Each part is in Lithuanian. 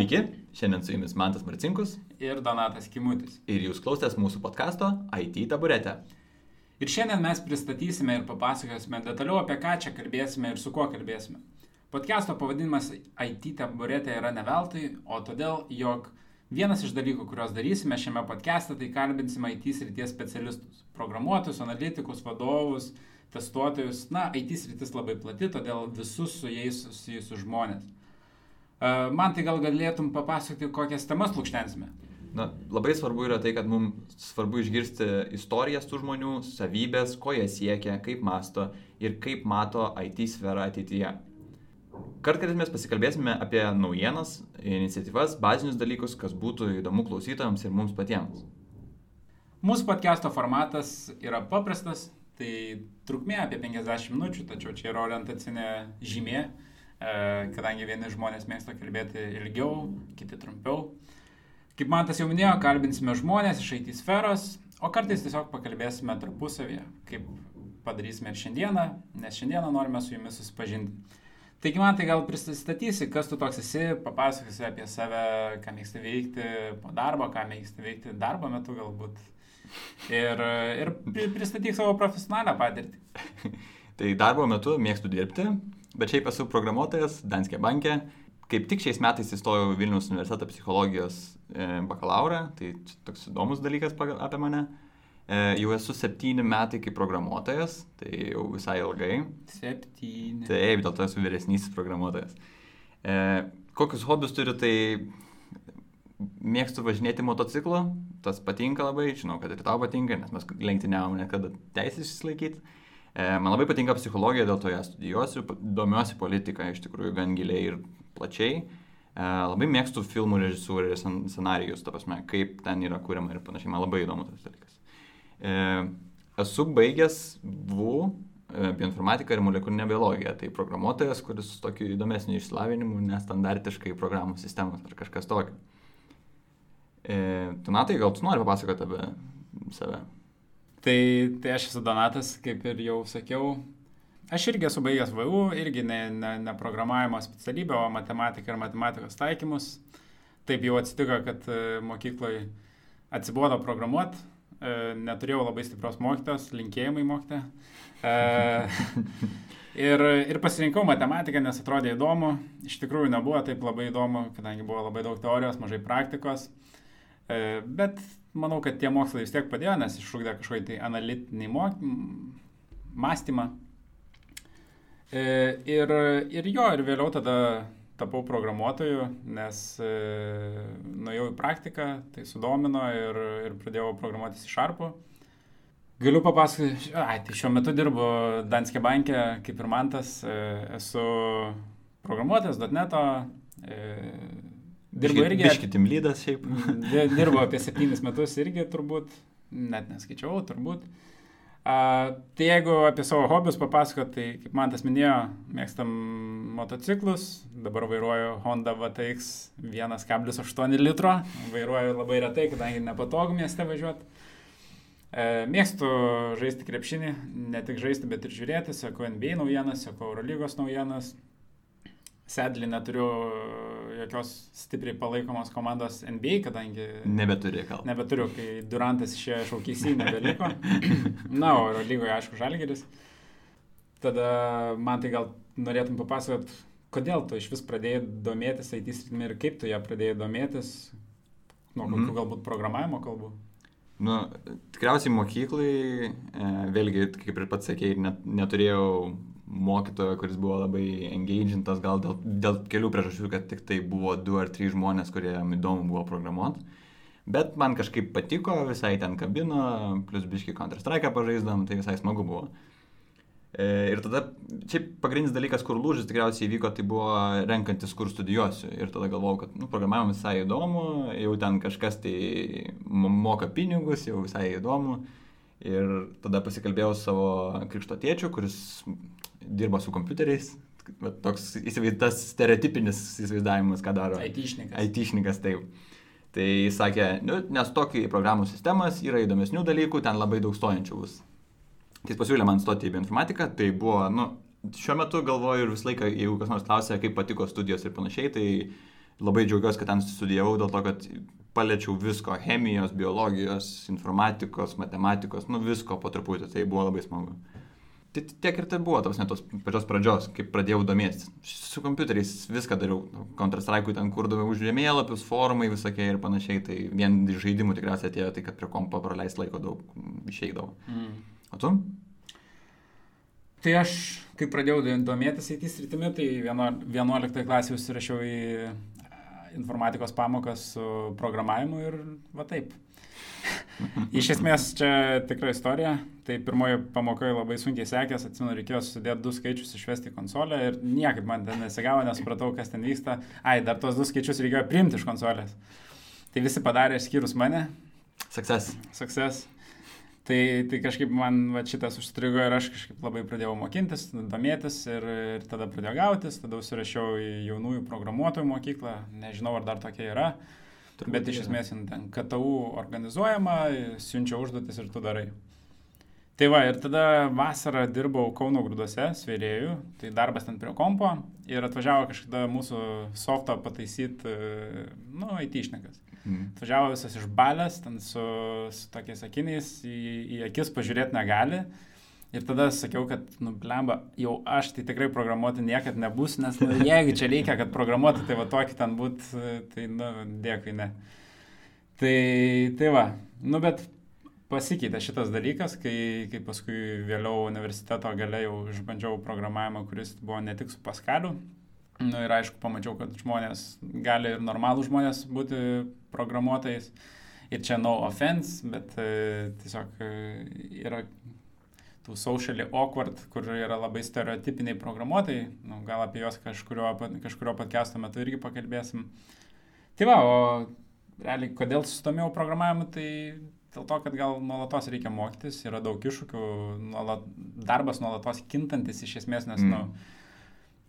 Sveiki, šiandien su jumis Mantas Marcinkus ir Donatas Kimutis. ir jūs klausėtės mūsų podkasto IT taburetė. Ir šiandien mes pristatysime ir papasakosime detaliau apie ką čia kalbėsime ir su kuo kalbėsime. Podcast'o pavadinimas IT taburetė yra ne veltui, o todėl, jog vienas iš dalykų, kuriuos darysime šiame podcast'e, tai kalbinsime IT srities specialistus - programuotojus, analitikus, vadovus, testuotojus. Na, IT sritis labai plati, todėl visus su jais susijusius žmonės. Man tai gal galėtum papasakoti, kokias temas lūkštensime. Na, labai svarbu yra tai, kad mums svarbu išgirsti istorijas tų žmonių, savybės, ko jie siekia, kaip masto ir kaip mato IT sferą ateityje. Kartais mes pasikalbėsime apie naujienas, iniciatyvas, bazinius dalykus, kas būtų įdomu klausytojams ir mums patiems. Mūsų podcast'o formatas yra paprastas, tai trukmė apie 50 minučių, tačiau čia yra orientacinė žymė, kadangi vieni žmonės mėgsta kalbėti ilgiau, kiti trumpiau. Kaip Mantas jau minėjo, kalbinsime žmonės iš IT sferos, o kartais tiesiog pakalbėsime tarpusavėje, kaip padarysime ir šiandieną, nes šiandieną norime su jumis susipažinti. Taigi man tai gal pristatysi, kas tu toks esi, papasakosi apie save, ką mėgsti veikti po darbo, ką mėgsti veikti darbo metu galbūt. Ir, ir pri- pristatyk savo profesionalią patirtį. Tai darbo metu mėgstu dirbti, bet šiaip esu programuotojas Danske banke. Kaip tik šiais metais įstojau Vilnius universiteto psichologijos e, bakalaurą, tai toks įdomus dalykas apie mane. E, jau esu septyni metai kaip programuotojas, tai jau visai ilgai. Septyni. Taip, dėl to esu vyresnysis programuotojas. E, kokius hobius turiu, tai mėgstu važinėti motociklu, tas patinka labai, žinau, kad ir tau patinka, nes mes lenktyniavome niekada teisės išsilaikyti. E, man labai patinka psichologija, dėl to ją studijuosiu, domiuosi politiką iš tikrųjų gan giliai ir plačiai. E, labai mėgstu filmų režisūrą ir scenarijus, ta prasme, kaip ten yra kuriama ir panašiai, man labai įdomu tas dalykas. E, esu baigęs VU bioinformatiką ir molekulinę biologiją, tai programuotojas, kuris su tokiu įdomesniu išsilavinimu, nestandartiškai programų sistemos ar kažkas tokio. E, Donatai, gal tu nori papasakoti apie save? Tai, tai aš esu Donatas, kaip ir jau sakiau. Aš irgi esu baigęs VU, irgi ne, ne, ne programavimo specialybę, o matematiką ir matematikos taikymus. Taip jau atsitiko, kad mokykloje atsibodo programuoti, neturėjau labai stiprios mokytos, linkėjimai mokytė. Ir, ir pasirinkau matematiką, nes atrodė įdomu. Iš tikrųjų nebuvo taip labai įdomu, kadangi buvo labai daug teorijos, mažai praktikos. E, Bet manau, kad tie mokslai vis tiek padėjo, nes iššūkdė kažkokį tai analitinį mąstymą. E, Ir, ir jo, ir vėliau tada tapau programuotoju, nes e, nuėjau į praktiką, tai sudomino ir, ir pradėjau programuotis į šarpų. Galiu papasakoti, ai, tai šiuo metu dirbu Danske banke, kaip ir mantas, e, esu programuotojas .NET'o, e, dirbu irgi... Biškitim lydas šiaip. Di- Dirbu apie septynis metus irgi turbūt, net neskaičiau, turbūt. A, tai jeigu apie savo hobius papasakot, tai kaip man tas minėjo, mėgstam motociklus, dabar vairuoju Honda VTX 1,8 litro, vairuoju labai retai, kadangi nepatogu mieste važiuoti. E, mėgstu žaisti krepšinį, ne tik žaisti, bet ir žiūrėti, seku NBA naujienas, seku Eurolygos naujienas. Sedlį neturiu jokios stipriai palaikomos komandos NBA, kadangi Nebeturi gal. nebeturiu, kai Durantas išėjo iš aukėsį, nebeliko. Na, o lygoje, aišku, Žalgeris. Tada man tai gal norėtum papasakot, kodėl tu iš vis pradėjai domėtis IT sritimi ir kaip tu ją pradėjai domėtis, nuo kokių Mhm. galbūt programavimo kalbų. Nu, tikriausiai mokyklai, e, vėlgi, kaip ir pats sakėjai, net, neturėjau mokytojo, kuris buvo labai engagintas, gal dėl, dėl kelių priežasčių, kad tik tai buvo du ar trys žmonės, kurie įdomu buvo programuoti. Bet man kažkaip patiko, visai ten kabino, plus biški Counter-Strike pažaisdam, tai visai smagu buvo. E, Ir tada, šiaip pagrindinis dalykas, kur lūžis tikriausiai įvyko, tai buvo renkantis, kur studijuosiu. Ir tada galvojau, kad nu, programavimas visai įdomu, jau ten kažkas tai mo- moka pinigus, jau visai įdomu. Ir tada pasikalbėjau su savo krikšto tėčiu, kuris dirba su kompiuteriais. Va, toks įsivaizdas stereotipinis įsivaizdavimas, ką daro. IT-šnikas. IT-šnikas, taip. Tai sakė, nu, nes tokį programų sistemas yra įdomesnių dalykų, ten labai daug stojančių bus. Tai jis pasiūlė man stoti į bioinformatiką, tai buvo, nu, šiuo metu galvoju ir visą laiką, jeigu kas nors klausia, kaip patiko studijos ir panašiai, tai labai džiaugiuosi, kad ten studijavau, dėl to, kad paliečiau visko - chemijos, biologijos, informatikos, matematikos, nu visko po truputį, tai buvo labai smagu. Tai tiek ir tai buvo, tos net tos pačios pradžios, kai pradėjau domėtis. Su kompiuteriais viską dariau, Counter-Strike ten kurdavau už žemėlapius, forumai visokie ir panašiai, tai vien iš žaidimų tikriausiai atėjo tai, kad prie kompo praleist laiko daug išeidavo. Mm. O tu? Tai aš, kai pradėjau domėtis IT sritimi, tai 11 klasėje užsirašiau į informatikos pamokas su programavimu ir va taip. Iš esmės čia tikra istorija. Tai pirmoji pamokoje labai sunkiai sekės, atsimenu, reikėjo sudėti du skaičius, išvesti konsolę ir niekaip man ten nesigavo, nesupratau, kas ten vyksta. Ai, dar tos du skaičius reikėjo priimti iš konsolės. Tai visi padarė, skyrus mane. Success. Success. Tai, tai kažkaip man va, šitas užstrigo ir aš kažkaip labai pradėjau mokintis, domėtis ir, ir tada pradėjau gautis, tada užsirašiau į jaunųjų programuotojų mokyklą, nežinau ar dar tokia yra. Turbūt bet iš esmės ten KTU organizuojama, siunčia užduotis ir tu darai. Tai va, ir tada vasarą dirbau Kauno grūduose, svėrėjų, tai darbas ten prie kompo ir atvažiavo kažkada mūsų softą pataisyti, nu, IT išnekas. Mm. Atvažiavo visas iš balės, ten su, su tokiais akiniais, į, į akis pažiūrėti negali. Ir tada sakiau, kad, nu, blemba, jau aš tai tikrai programuoti niekada nebus, nes nu, jeigu čia reikia, kad programuoti, tai va tokį ten būt, tai, nu, dėkui, ne. Tai, tai va, nu, bet pasikeitė šitas dalykas, kai, kai paskui vėliau universiteto gale jau išbandžiau programavimą, kuris buvo ne tik su Paskaliu. Nu, ir aišku, pamačiau, kad žmonės gali ir normalų žmonės būti programuotojais. Ir čia no offense, bet e, tiesiog e, yra tų socially awkward, kur yra labai stereotipiniai programuotojai, nu, gal apie juos kažkurio, kažkurio podcast'o metu irgi pakalbėsim. Tai va, o realiai, kodėl susidomėjau programavimu, tai dėl to, kad gal nuolatos reikia mokytis, yra daug iššūkių, nuolat, darbas nuolatos kintantis iš esmės, nes, mm. nu,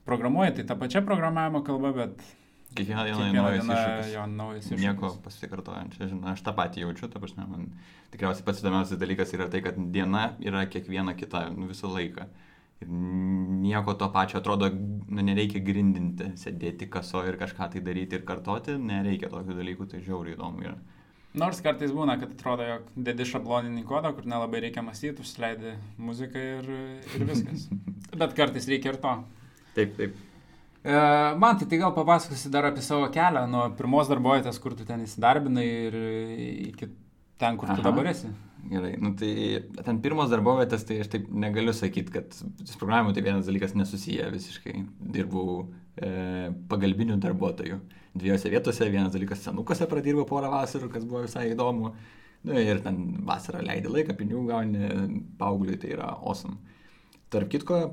programuoji tai tą pačią programavimo kalbą, bet Kiekvieną dieną Kiekvieną naujas iššūkis. jo naujas iššūkis. Nieko pasikartojančio, žinai, aš tą patį jaučiu, ta prasme, man tikriausiai pats įdomiausias dalykas yra tai, kad diena yra kiekviena kita, nu, visą laiką. Ir nieko to pačio atrodo, nu, nereikia grindinti, sėdėti kaso ir kažką tai daryti ir kartoti, nereikia tokių dalykų, tai žiauriai įdomu yra. Nors kartais būna, kad atrodo, jog dedi šabloninį kodą, kur nelabai reikia mąstyti, užsileidi muziką ir, ir viskas. Bet kartais reikia ir to. Taip, taip. E, man tai, tai gal papasakosi dar apie savo kelią nuo pirmos darbovietės, kur tu ten įsidarbinai ir iki ten, kur Aha. tu dabar esi. Gerai, nu tai ten pirmos darbovietės, tai aš taip negaliu sakyti, kad su programimu tai vienas dalykas nesusiję visiškai. Dirbau e, pagalbinių darbuotojų dviejose vietose, vienas dalykas senukose pradirbau porą vasarų, kas buvo visai įdomu. Nu, ir ten vasarą leidai laiką, pinigų gauni, paaugliui tai yra awesome. Tarp kitko,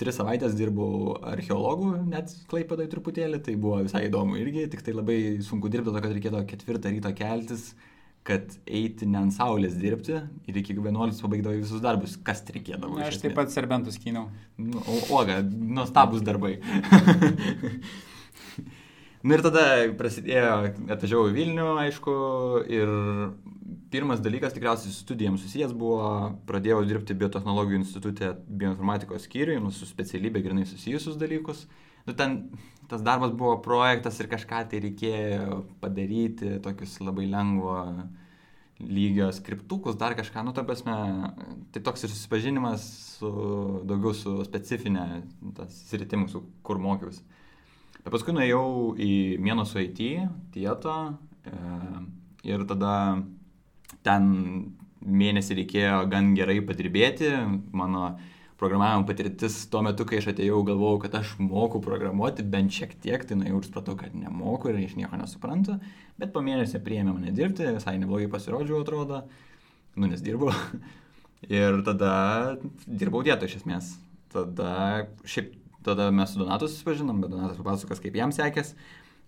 tris savaitės dirbau archeologų, net klaipėdai truputėlį, tai buvo visai įdomu irgi, tik tai labai sunku dirbti, to, kad reikėdavo ketvirtą ryto keltis, kad eiti ne ant saulės dirbti ir iki 11 pabaigdavai visus darbus, kas reikėdavo. Na, aš taip pat serbentus kynau. Nu, o, oga, nuostabus darbai. Na ir tada prasidėjo, atvažiavau į Vilnių, aišku, ir pirmas dalykas tikriausiai su studijams susijęs buvo, pradėjau dirbti biotehnologijų institutė bioinformatikos skyriui, nu, su specialybė grinai susijusius dalykus. Nu, ten tas darbas buvo projektas ir kažką tai reikėjo padaryti, tokius labai lengvo lygio skriptukus, dar kažką, nu, ta prasme, tai toks ir susipažinimas su, daugiau su specifinė, tas sritimus, kur mokiausi. Bet paskui nuėjau į Mienos IT, Tietą e, ir tada ten mėnesį reikėjo gan gerai padirbėti. Mano programavimo patirtis tuo metu, kai aš atėjau, galvojau, kad aš moku programuoti bent šiek tiek, tai nuėjau ir supratau, kad nemoku ir iš nieko nesuprantu. Bet po mėnesio priėmė mane dirbti, visai neblogai pasirodžiau, atrodo. Nu, nes dirbau. ir tada dirbau vietoj iš esmės. Tada šiaip Tada mes su Donatu susipažinom, bet Donatas papasakos, kaip jam sekės,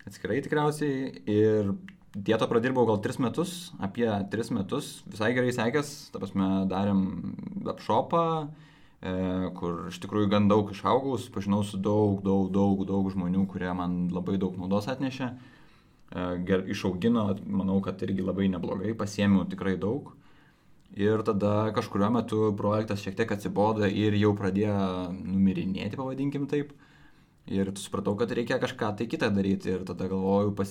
atskirai tikriausiai. Ir dietą pradirbau gal 3 metus, apie 3 metus, visai gerai sekės, ta prasme, darėm webshopą, e, kur iš tikrųjų gan daug išaugau, susipažinau su daug, daug, daug, daug žmonių, kurie man labai daug naudos atnešė. E, ger, išaugino, manau, kad irgi labai neblogai, pasiemiau tikrai daug. Ir tada kažkurio metu projektas šiek tiek atsibodo ir jau pradėjo numirinėti, pavadinkim taip. Ir supratau, kad reikia kažką tai kitą daryti. Ir tada galvojau, pas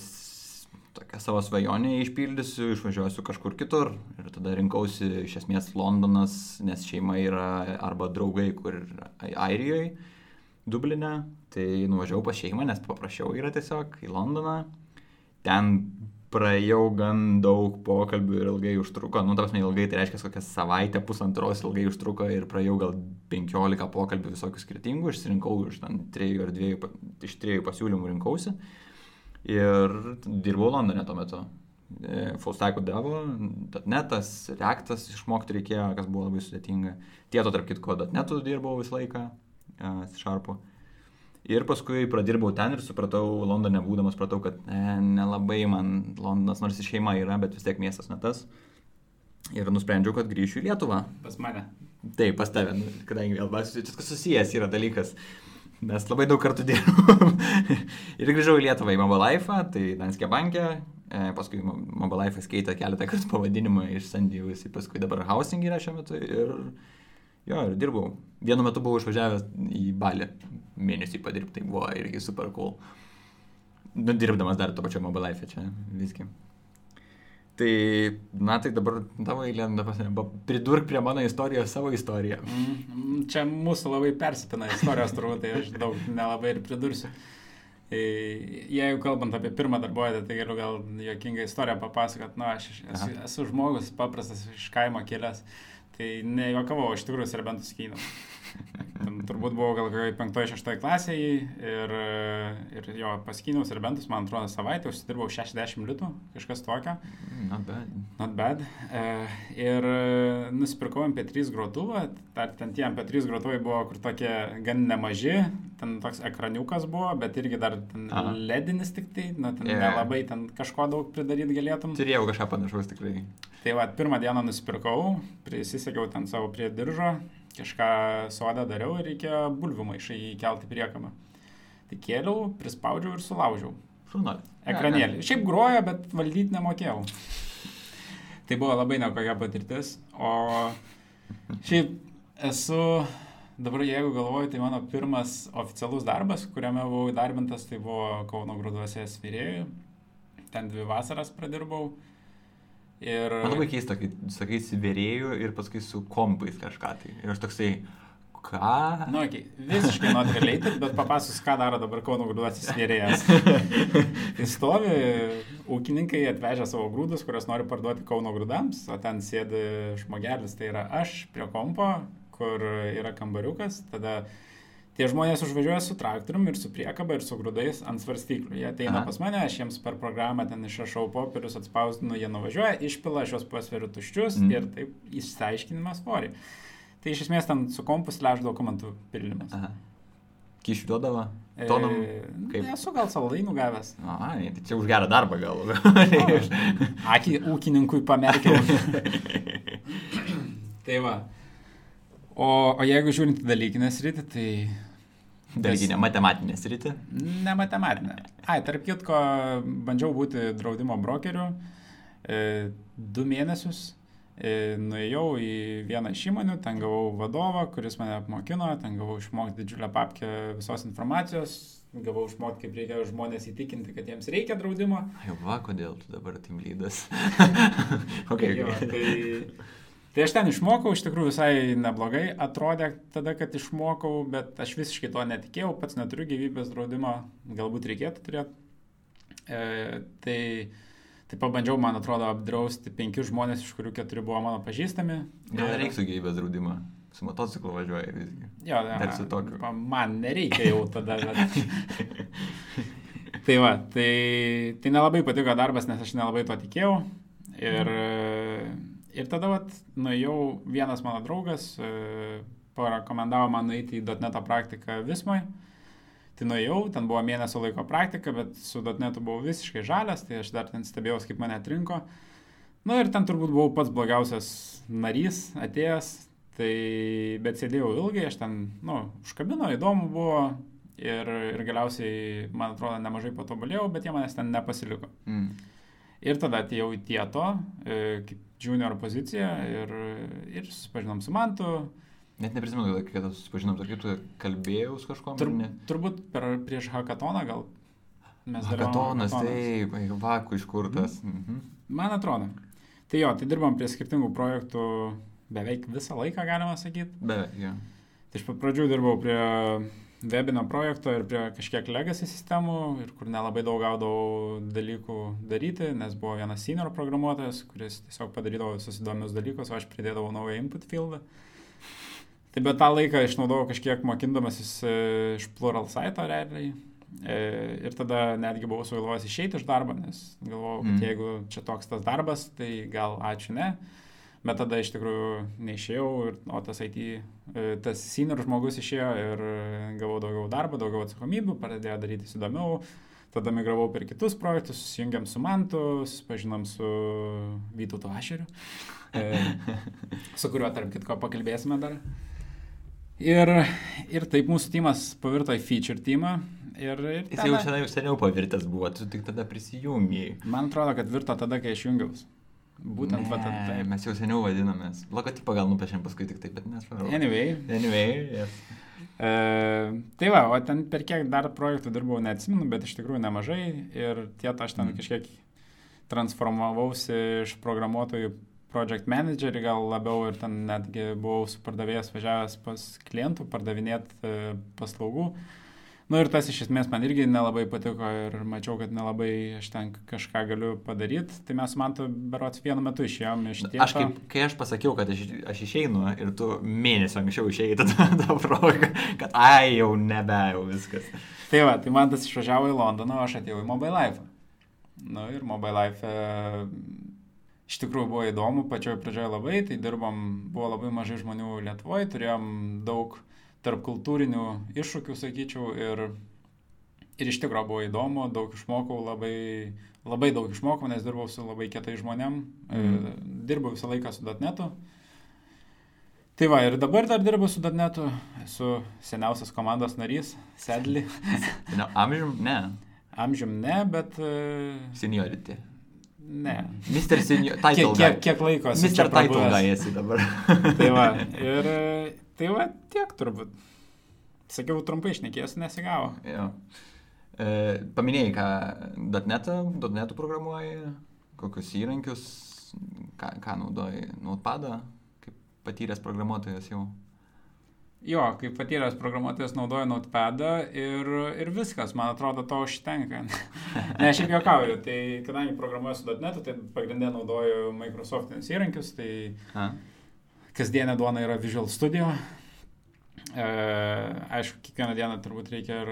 tokią savo svajonę išpildysiu, išvažiuosiu kažkur kitur. Ir tada rinkausi iš esmės Londonas, nes šeima yra arba draugai, kur Airijoje, Dublinė. Tai nuvažiavau pas šeimą, nes paprašiau yra tiesiog į Londoną. Ten praėjau gan daug pokalbių ir ilgai užtruko, nu, tarsi ilgai, tai reiškia kokią savaitę, pusantros ilgai užtruko ir praėjau gal 15 pokalbių visokių skirtingų, išsirinkau iš ten trijų ar dviejų, iš trijų pasiūlymų rinkausi ir dirbau Londone tuo metu. E, full stack devo, .netas, Reactas išmokti reikėjo, kas buvo labai sudėtinga. Tieto, tarp kitko, .netu dirbau visą laiką, Sharpu. Uh, Ir paskui pradirbau ten ir supratau, Londone būdamas, supratau, kad ne, nelabai man Londonas, nors ir šeima yra, bet vis tiek miestas ne tas. Ir nusprendžiau, kad grįšiu į Lietuvą. Pas mane. Taip, pas tave, nu, kadangi vėl viskas susijęs yra dalykas. Mes labai daug kartų dirbom. ir grįžau į Lietuvą į Mobile Life, tai Danske bankė, e, paskui Mobile Life keitė keletą kartų pavadinimą iš Sandijus, paskui dabar Housing yra šiuo metu ir Jo, ir dirbau. Vienu metu buvau išvažiavęs į Balį. Mėnesį padirbti, tai buvo irgi super cool. Nu, dirbdamas dar to pačio mobile life čia visgi. Tai, na, tai dabar tavo eilė, pridurk prie mano istorijos savo istoriją. Mm, čia mūsų labai persipina istorijos turbūt, tai aš daug nelabai ir pridursiu. E, jeigu kalbant apie pirmą darbuotoją, tai galiu gal jokingą istoriją papasakot. Na, aš esu, esu žmogus paprastas iš kaimo kilęs. Tai nejuokavau, iš tikrųjų serbentus skynau. Ten turbūt buvau gal kokioje penktoje, šeštoje klasėje ir, ir jo paskynau serbentus, man atrodo, savaitę užsidirbau 60 litų, kažkas tokio. Not bad. Not bad. E, ir nusipirkau MP3 grotuvą, ten tie MP3 grotuvai buvo kur tokie gan nemaži, ten toks ekraniukas buvo, bet irgi dar ledinis tik tai, na, ten yeah. nelabai ten kažko daug pridaryti galėtum. Turėjau kažką panašaus tikrai. Tai va, pirmą dieną nusipirkau, prisisekiau ten savo prie diržo, kažką sodą dariau ir reikėjo bulvių maišai įkelti priekamą. Tai kėliau, prispaudžiau ir sulaužiau. Šunolį. Ekranėlį. Šiaip grojo, bet valdyti nemokėjau. Tai buvo labai nekokia patirtis. O šiaip esu, dabar jeigu galvoju, tai mano pirmas oficialus darbas, kuriame buvau įdarbintas, tai buvo Kauno grūduose svyrėjų. Ten dvi vasaras pradirbau. Ir... Man labai keista, kai sakai siverėjų ir paskui su kompais kažką tai. Ir aš toksai, ką? Nu, okay. visiškai not related, bet papasakos, ką daro dabar Kauno grūduosis vėrėjas. tai stovi ūkininkai atvežę savo grūdus, kuriuos nori parduoti Kauno grūdams, o ten sėdi žmogelis, tai yra aš prie kompo, kur yra kambariukas, tada Tie žmonės užvažiuoja su traktorium ir su priekaba ir su grūdais ant svarstyklių. Jie ateina Aha. pas mane, aš jiems per programą ten išrašau popierius, atspausdinu, jie nuvažiuoja, išpila, aš juos pasveriu tuščius mm. ir taip išsiaiškinimas svorį. Tai iš esmės ten su kompus lež dokumentų pildymas. Aha. Kyšių duodavo? Tonom, e, kaip? Esu gal saldainų gavęs. A, tai čia už gerą darbą gal. Akį ūkininkui pamerkiau. tai va. O, o jeigu žiūrint į dalykinę sritį, tai... Dalykinę matematinę sritį? Ne matematinę. Ai, tarp kitko, bandžiau būti draudimo brokeriu e, du mėnesius. E, nuėjau į vieną iš įmonių, ten gavau vadovą, kuris mane apmokino, ten gavau išmokti didžiulę papkę visos informacijos, gavau išmokti, kaip reikia žmonės įtikinti, kad jiems reikia draudimo. Jau va, kodėl tu dabar tim lydas? okay, jo, tai Tai aš ten išmokau, iš tikrųjų visai neblogai atrodė tada, kad išmokau, bet aš visiškai to netikėjau, pats neturiu gyvybės draudimo, galbūt reikėtų turėti. E, tai, tai pabandžiau, man atrodo, apdrausti penkius žmonės, iš kurių keturi buvo mano pažįstami. Gal nereiktų gyvybės draudimo? Su motociklu važiuoja visgi. Jo, dar su tokiu. Man nereikia jau tada. Bet... tai va, tai, tai nelabai patiko darbas, nes aš nelabai to tikėjau. Ir... Mm Ir tada vat, nuėjau, vienas mano draugas e, parekomendavo man nueiti į .NET praktiką Vismai. Tai nuėjau, ten buvo mėnesio laiko praktika, bet su .NET buvau visiškai žalias, tai aš dar ten stebėjau, kaip mane atrinko. Na nu, ir ten turbūt buvau pats blogiausias narys atėjęs, tai bet sėdėjau ilgai, aš ten, nu, užkabino, įdomu buvo ir, ir galiausiai, man atrodo, nemažai patobulėjau, bet jie manęs ten nepasiliko. Mm. Ir tada atėjau į tieto, e, kaip junior poziciją ir, ir susipažinom su Mantu, Net neprisimenu, kada susipažinom, ar kaip tu kalbėjau su kažkuo. Tur, turbūt per, prieš hackatoną gal. Mes Hackatonas, taip, vaku iškurtas. Mhm. Mhm. Man atrodo. Tai jo, tai dirbam prie skirtingų projektų beveik visą laiką, galima sakyti. Beveik, jo. Tai iš pradžių dirbau prie webinio projekto ir prie kažkiek legacy sistemų, ir kur nelabai daug gaudavau dalykų daryti, nes buvo vienas senior programuotojas, kuris tiesiog padarydavo visus įdomius dalykus, o aš pridėdavau naują input fieldą. Tai bet tą laiką išnaudojau kažkiek mokindamasis e, iš Plural Site realiai. E, ir tada netgi buvau sugalvojęs išeiti iš darbo, nes galvojau, kad mm. jeigu čia toks tas darbas, tai gal ačiū ne. Bet tada iš tikrųjų neišėjau, ir, o tas IT, e, tas senior žmogus išėjo ir gavau daugiau darbo, daugiau atsakomybių, pradėjo daryti įdomiau. Tada migravau per kitus projektus, susijungiam su Mantu, susipažinom su Vytautu Ašeriu, e, su kuriuo tarp kitko pakalbėsime dar. Ir, ir taip mūsų timas pavirto į feature timą. Ir, ir Jis jau seniau, seniau pavirtęs buvo, tu tik tada prisijungiai. Man atrodo, kad virto tada, kai aš jungiausi. Būtent tada. Tai. Mes jau seniau vadinamės. Logotipą gal nupiešėm paskui tik taip, bet nesvarbu. Anyway. Anyway, yes. E, tai va, o ten per kiek dar projektų dirbau, neatsimenu, bet iš tikrųjų nemažai. Ir tiet aš ten mm. kažkiek transformavausi iš programuotojų project managerį gal labiau ir ten netgi buvau su pardavėjas važiavęs pas klientų pardavinėti e, paslaugų. E, Nu ir tas iš esmės man irgi nelabai patiko ir mačiau, kad nelabai aš ten kažką galiu padaryti. Tai mes man tu berots vienu metu išėjom iš tiesų. Aš kaip, kai aš pasakiau, kad aš, aš išeinu ir tu mėnesį anksčiau išėjai tada tą progą, kad ai jau nebe, jau viskas. Tai va, tai man tas išvažiavo į Londoną, o aš atėjau į Mobile Life. Nu ir Mobile Life e, iš tikrųjų buvo įdomu, pačioje pradžioje labai, tai dirbom, buvo labai mažai žmonių Lietuvoje, turėjom daug tarp kultūrinių iššūkių, sakyčiau, ir, ir iš tikrųjų buvo įdomu, daug išmokau, labai, labai daug išmokau, nes dirbau su labai kietai žmonėm, mm. dirbau visą laiką su .NETu. Tai va, ir dabar dar dirbu su .NETu, esu seniausias komandos narys, Sedli. no, amžium, ne. Amžium ne, bet... Uh, Seniority. Ne. Mr. Senior. Title kiek, kiek, kiek laiko esi? Mr. Title esi dabar. tai va, ir Tai va tiek turbūt. Sakiau, trumpai išnekėsiu, nesigavo. Jo. E, paminėjai, ką .NET, .NET programuoji, kokius įrankius, ką, ką naudoji, Notepadą, kaip patyręs programuotojas jau. Jo, kaip patyręs programuotojas naudoju Notepadą ir, ir viskas, man atrodo, to užtenka. ne, šiaip juokauju, tai kadangi programuoju su .NET, tai pagrindė naudoju Microsoft'inius įrankius, tai... A kasdienė duona yra Visual Studio. E, aišku, kiekvieną dieną turbūt reikia ir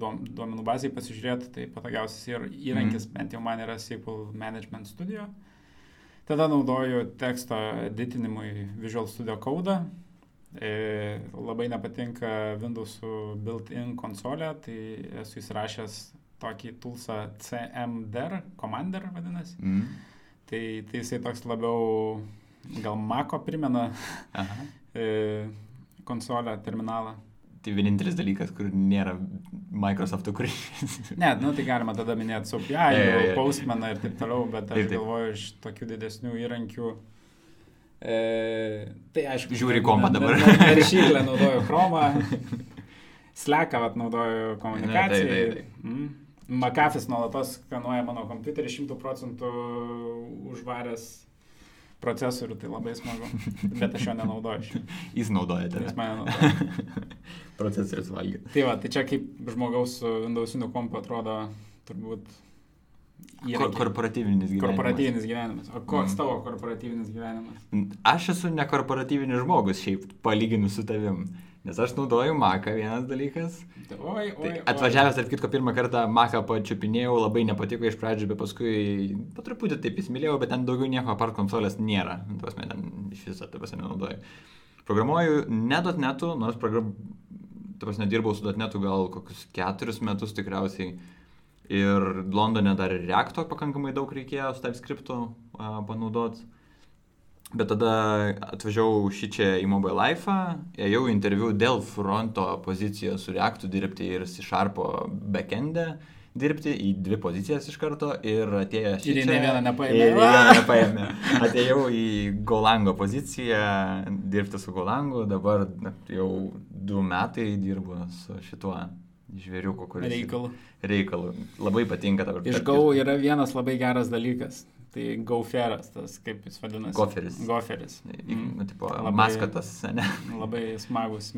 duomenų bazai pasižiūrėti, tai patogiausias ir įrankis, mm. bent jau man yra SQL Management Studio. Tada naudoju teksto editinimui Visual Studio Code. E, labai nepatinka Windows built-in konsolė, tai esu įsirašęs tokį toolsą CMDR, Commander vadinasi. Mm. Tai, tai jisai toks labiau gal Mako primena e, konsolę, terminalą. Tai vienintelis dalykas, kur nėra Microsoft'o kūrinys. ne, nu tai galima tada minėti SOPI. Postmaną ir taip toliau, bet aš taip, taip. galvoju iš tokių didesnių įrankių. E, tai aišku. Žiūri kompą dabar. Rašyklę naudoju Chromą. Vat, naudoju komunikacijai. Ne, taip, taip, taip. Mm. McAfee'is nuolatos skanuoja mano kompiuterį 100 procentų užvaręs procesorių, tai labai smagu. Bet aš jo nenaudoju. Jis naudoja tave. Jis mane naudoja. Procesorius valgė. Tai va, tai čia kaip žmogaus su Windows'iniu kompu atrodo turbūt Įrankiai. Korporatyvinis gyvenimas. Korporatyvinis gyvenimas. O koks mm. tavo korporatyvinis gyvenimas? Aš esu nekorporatyvinis žmogus šiaip, palyginus su tavim. Nes aš naudoju Maką vienas dalykas. Oi, oi, tai atvažiavęs, tarp kitko, pirmą kartą Maką pačiupinėjau, labai nepatiko iš pradžių, bet paskui po truputį taip įsimylėjau, bet ten daugiau nieko apart konsolės nėra. Tuos mes ten iš viso, taip pas nenaudoju. Programuoju ne.netu, nors program... Taip nedirbau su .netu gal kokius keturis metus tikriausiai. Ir Londone dar ir Reacto pakankamai daug reikėjo su TypeScriptu panaudoti. Bet tada atvažiavau šį čia į Mobile Life, ėjau interviu dėl fronto pozicijos su Reactu dirbti ir C Sharpo backend'e, dirbti į dvi pozicijas iš karto ir atėjo Ir į nei vieną nepaėmė. Ir vieną nepaėmė. Atėjau į Golango poziciją, dirbti su Golangu, dabar jau du metai dirbu su šituo žvėriuku, kuris. Reikalu. Reikalu. Labai patinka dabar. Iš Gau yra vienas labai geras dalykas. Tai gauferas, tas kaip jis vadinasi. Goferis. Goferis. Mm. Tipo, Labai- maskatas, ne? Labai smagus.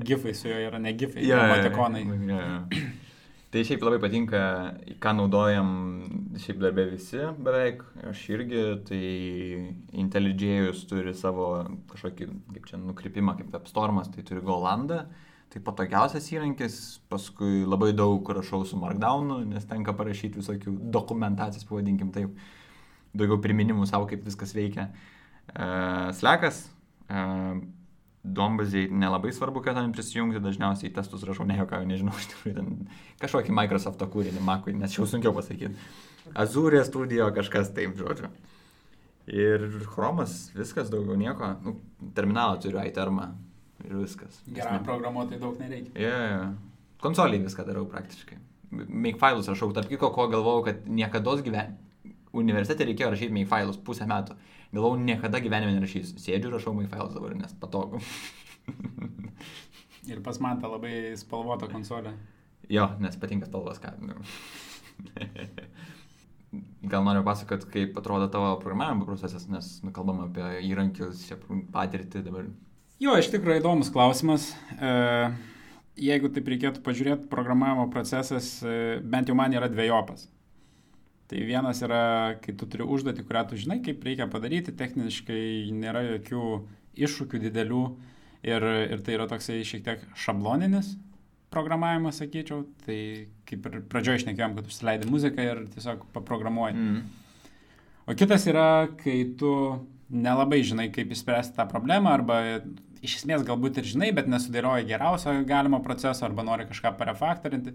Gifai su juo yra, ne gifai, yeah, emotikonai. jo, jo. Tai šiaip labai patinka, ką naudojam šiaip darbė visi beveik, aš irgi, tai IntelliJėjus turi savo kažkokį, kaip čia, nukrypimą, kaip WebStormas, tai turi Golandą, tai patogiausias įrankis, paskui labai daug rašau su Markdownu, nes tenka parašyti visokių dokumentacijos, pavadinkim taip, daugiau priminimų savo, kaip viskas veikia. Uh, Slekas, uh, Dombaziai nelabai svarbu, kad ten prisijungti, dažniausiai testus rašau, ne jokau, nežinau, iš tikrųjų, ten kažkokį Microsoft kūrinį, Macui, nes jau sunkiau pasakyti. Azūrė studijo kažkas taip, žodžiu. Ir Chromas, viskas daugiau nieko, nu, terminalą turiu, iTermą ir viskas. Geram programuotojai daug nereikia. Yeah, yeah. Konsoliai viską darau praktiškai. Makefile'us rašau, tarp kito, ko galvojau, kad niekada gyvenime. Universitete reikėjo rašyti makefile'us pusę metų. Galvojau, niekada gyvenime nerašysiu. Sėdžiu, rašau makefile'us dabar, nes patogu. Ir pas man ta labai spalvota konsolė. jo, nes patinka spalvas, ką. Nu. Gal noriu pasakot, kaip atrodo tavo programavimo procesas, nes nu, kalbam apie įrankius, patirtį dabar. Jo, iš tikrųjų įdomus klausimas. E, jeigu taip reikėtų pažiūrėti, programavimo procesas e, bent jau man yra dviejopas. Tai vienas yra, kai tu turi užduotį, kurią tu žinai, kaip reikia padaryti, techniškai nėra jokių iššūkių didelių ir, ir tai yra toksai šiek tiek šabloninis programavimas, sakyčiau. Tai kaip ir pradžioje išnekėjom, kad užsileidi muziką ir tiesiog paprogramuoji. Mm. O kitas yra, kai tu nelabai žinai, kaip išspręsti tą problemą, arba iš esmės galbūt ir žinai, bet nesudėlioji geriausio galimo proceso, arba nori kažką parefaktorinti.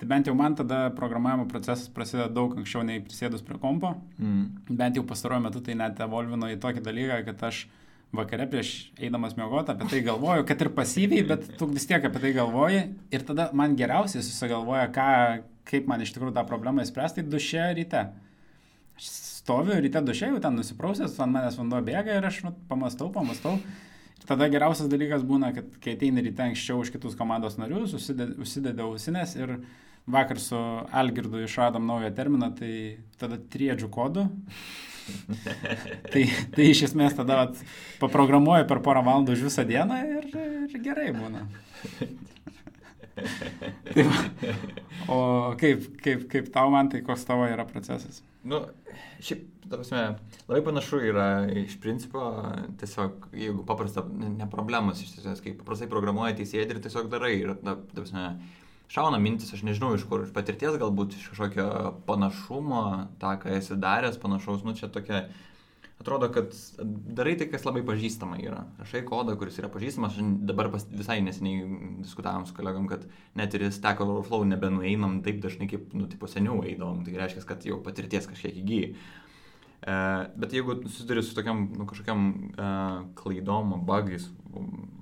Tai bent jau man tada programavimo procesas prasideda daug anksčiau nei prisėdus prie kompo. Mm. Bent jau pastaruoju metu tai net evolvino į tokį dalyką, kad aš vakare prieš eidamas miegoti apie tai galvoju, kad ir pasyviai, bet tu vis tiek apie tai galvoji ir tada man geriausiai susigalvoja, ką, kaip man iš tikrųjų tą problemą įspręsti duše ryte. Aš stoviu ryte duše, jau ten nusiprausęs, ant manęs vanduo bėga ir aš nu, pamastau, pamastau. Tada geriausias dalykas būna, kad kai ateini ryte anksčiau už kitus komandos narius, užsidedi ausinės ir vakar su Algirdu išradom naują terminą, tai tada triedžių kodų. tai, tai iš esmės tada vat, paprogramuoju per porą valandų už visą dieną ir, ir gerai būna. tai, va. o kaip, kaip, kaip tau man, tai koks tavo yra procesas? Nu, šiaip, ta prasme, labai panašu yra iš principo, tiesiog, jeigu paprasta, ne, ne problemas iš tiesės, kai paprastai programuoji, tai sėdi ir tiesiog darai. Ir, ta, ta prasme, šauna mintis, aš nežinau iš kur, iš patirties galbūt, iš kažkokio panašumo, tą, ką esi daręs, panašaus, nu čia tokia, atrodo, kad darai tai, kas labai pažįstama yra. Rašai kodą, kuris yra pažįstamas, dabar pas, visai neseniai diskutavom su kolegom, kad net ir Stack Overflow nebenueinam taip dažnai, kaip, nu, tipo seniau eidavom, tai reiškia, kad jau patirties kažkiek įgyji. Uh, bet jeigu susiduri su tokiam, nu, kažkokiam uh, klaidom, bugais,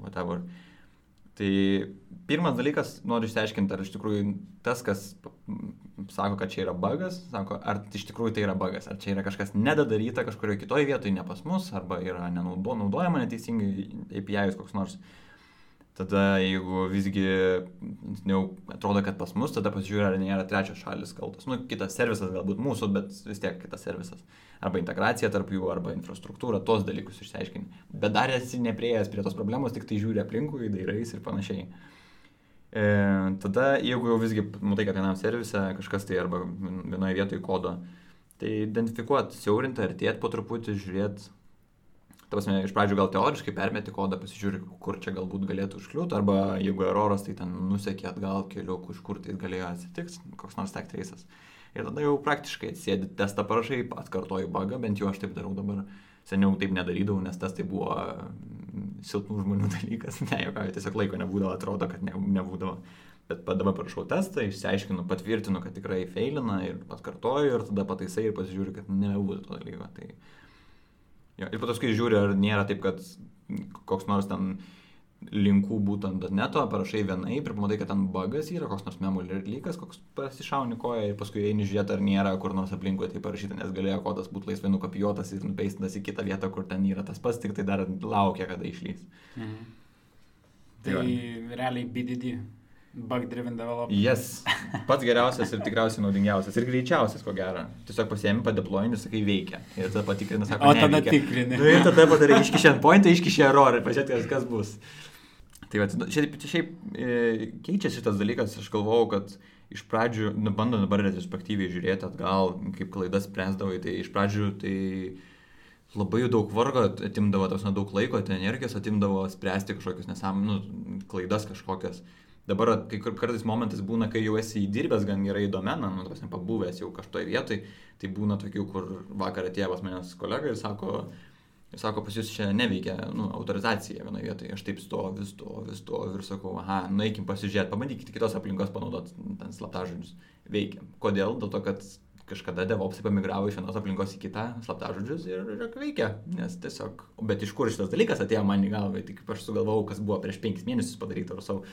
whatever, tai pirmas dalykas, noriu išsiaiškinti, ar iš tikrųjų tas, kas sako, kad čia yra bugas, sako, ar iš tikrųjų tai yra bugas, ar čia yra kažkas nedadaryta kažkurioje kitoje vietoje, ne pas mus, arba yra nenaudo, naudojama neteisingai API koks nors. Tada jeigu visgi jau atrodo, kad pas mus, tada pasižiūrė, ar nėra trečios šalis kaltos. Nu, kitas servisas galbūt mūsų, bet vis tiek kitas servisas. Arba integracija tarp jų, arba infrastruktūra, tos dalykus išsiaiškinti. Bet dar esi neprieėjęs prie tos problemos, tik tai žiūri aplinkui, dairais ir panašiai. E, tada, jeigu jau visgi matai, kad vienam servise kažkas tai arba vienoje vietoje kodo, tai identifikuoti, siaurinti, artėti po truputį, žiūrėti. Tavasme, iš pradžių gal teoriškai permeti kodą, pasižiūri, kur čia galbūt galėtų užkliūti, arba jeigu eroras, tai ten nusekė atgal keliu, iš kur tai galėjo atsitikti, koks nors traces. Ir tada jau praktiškai sėdi testą parašai, atkartoju bugą, bent jau aš taip darau dabar. Seniau taip nedarydavau, nes tas tai buvo silpnų žmonių dalykas. Ne, jau tiesiog laiko nebūdavo, atrodo, kad ne, nebūdavo. Bet dabar parašau testą, išsiaiškinu, patvirtinu, kad tikrai feilina ir atkartoju ir tada pataisai ir pasižiūriu, kad nebūtų to dalyko. Tai... Jo, ir paskui žiūri, ar nėra taip, kad koks nors ten linkų būtų ant neto, parašai vienaip ir pamatai, kad ten bugas yra, koks nors memory lygas, koks pasišauni koją ir paskui eini žiūrėti, ar nėra kur nors aplinkui tai parašyta, nes galėjo kodas būti laisvai nukopijuotas ir nupeistintas į kitą vietą, kur ten yra tas pats, tik tai dar laukia, kada išlys. Mhm. Tai, tai realiai BDD. Bug driven development. Yes. Pats geriausias ir tikriausiai naudingiausias. Ir greičiausias, ko gero. Tiesiog pasiemi, padeployini, sakai, veikia. Ir tada patikrini, sako, o tada tikrini. Nu, ir tada padarai iškišę endpointą, iškišę error ir pažiūrėti, kas bus. Tai va, šiaip, šiaip e, keičiasi šitas dalykas, aš galvojau, kad iš pradžių, nu, bando dabar retrospektyviai žiūrėti atgal, kaip klaidas spręsdavai, tai iš pradžių tai labai daug vargo atimdavo, tos daug laiko, tai energijos atimdavo spręsti kažkokius nesam, nu, klaidas kažkokias. Dabar, kai kartais momentas būna, kai jau esi įdirbęs gan gerai domeną, nu, tas nepabuvęs jau kažtoje vietoje, tai būna tokių, kur vakar atėjo pas manęs kolega ir sako, sako, pas jūs čia neveikia nu, autorizacija vienoje vietoje, aš taip stoviu, stoviu, stoviu ir sakau, aha, nueikim pasižiūrėti, pabandykite kitos aplinkos panaudoti ten slaptažodžius. Veikia. Kodėl? Dėl to, kad kažkada DevOpsai pamigravo iš vienos aplinkos į kitą slaptažodžius ir, ir veikia. Nes tiesiog, bet iš kur šitas dalykas atėjo man į galvą, tik aš sugalvojau, kas buvo prieš penkis mėnesius padaryta ar savo.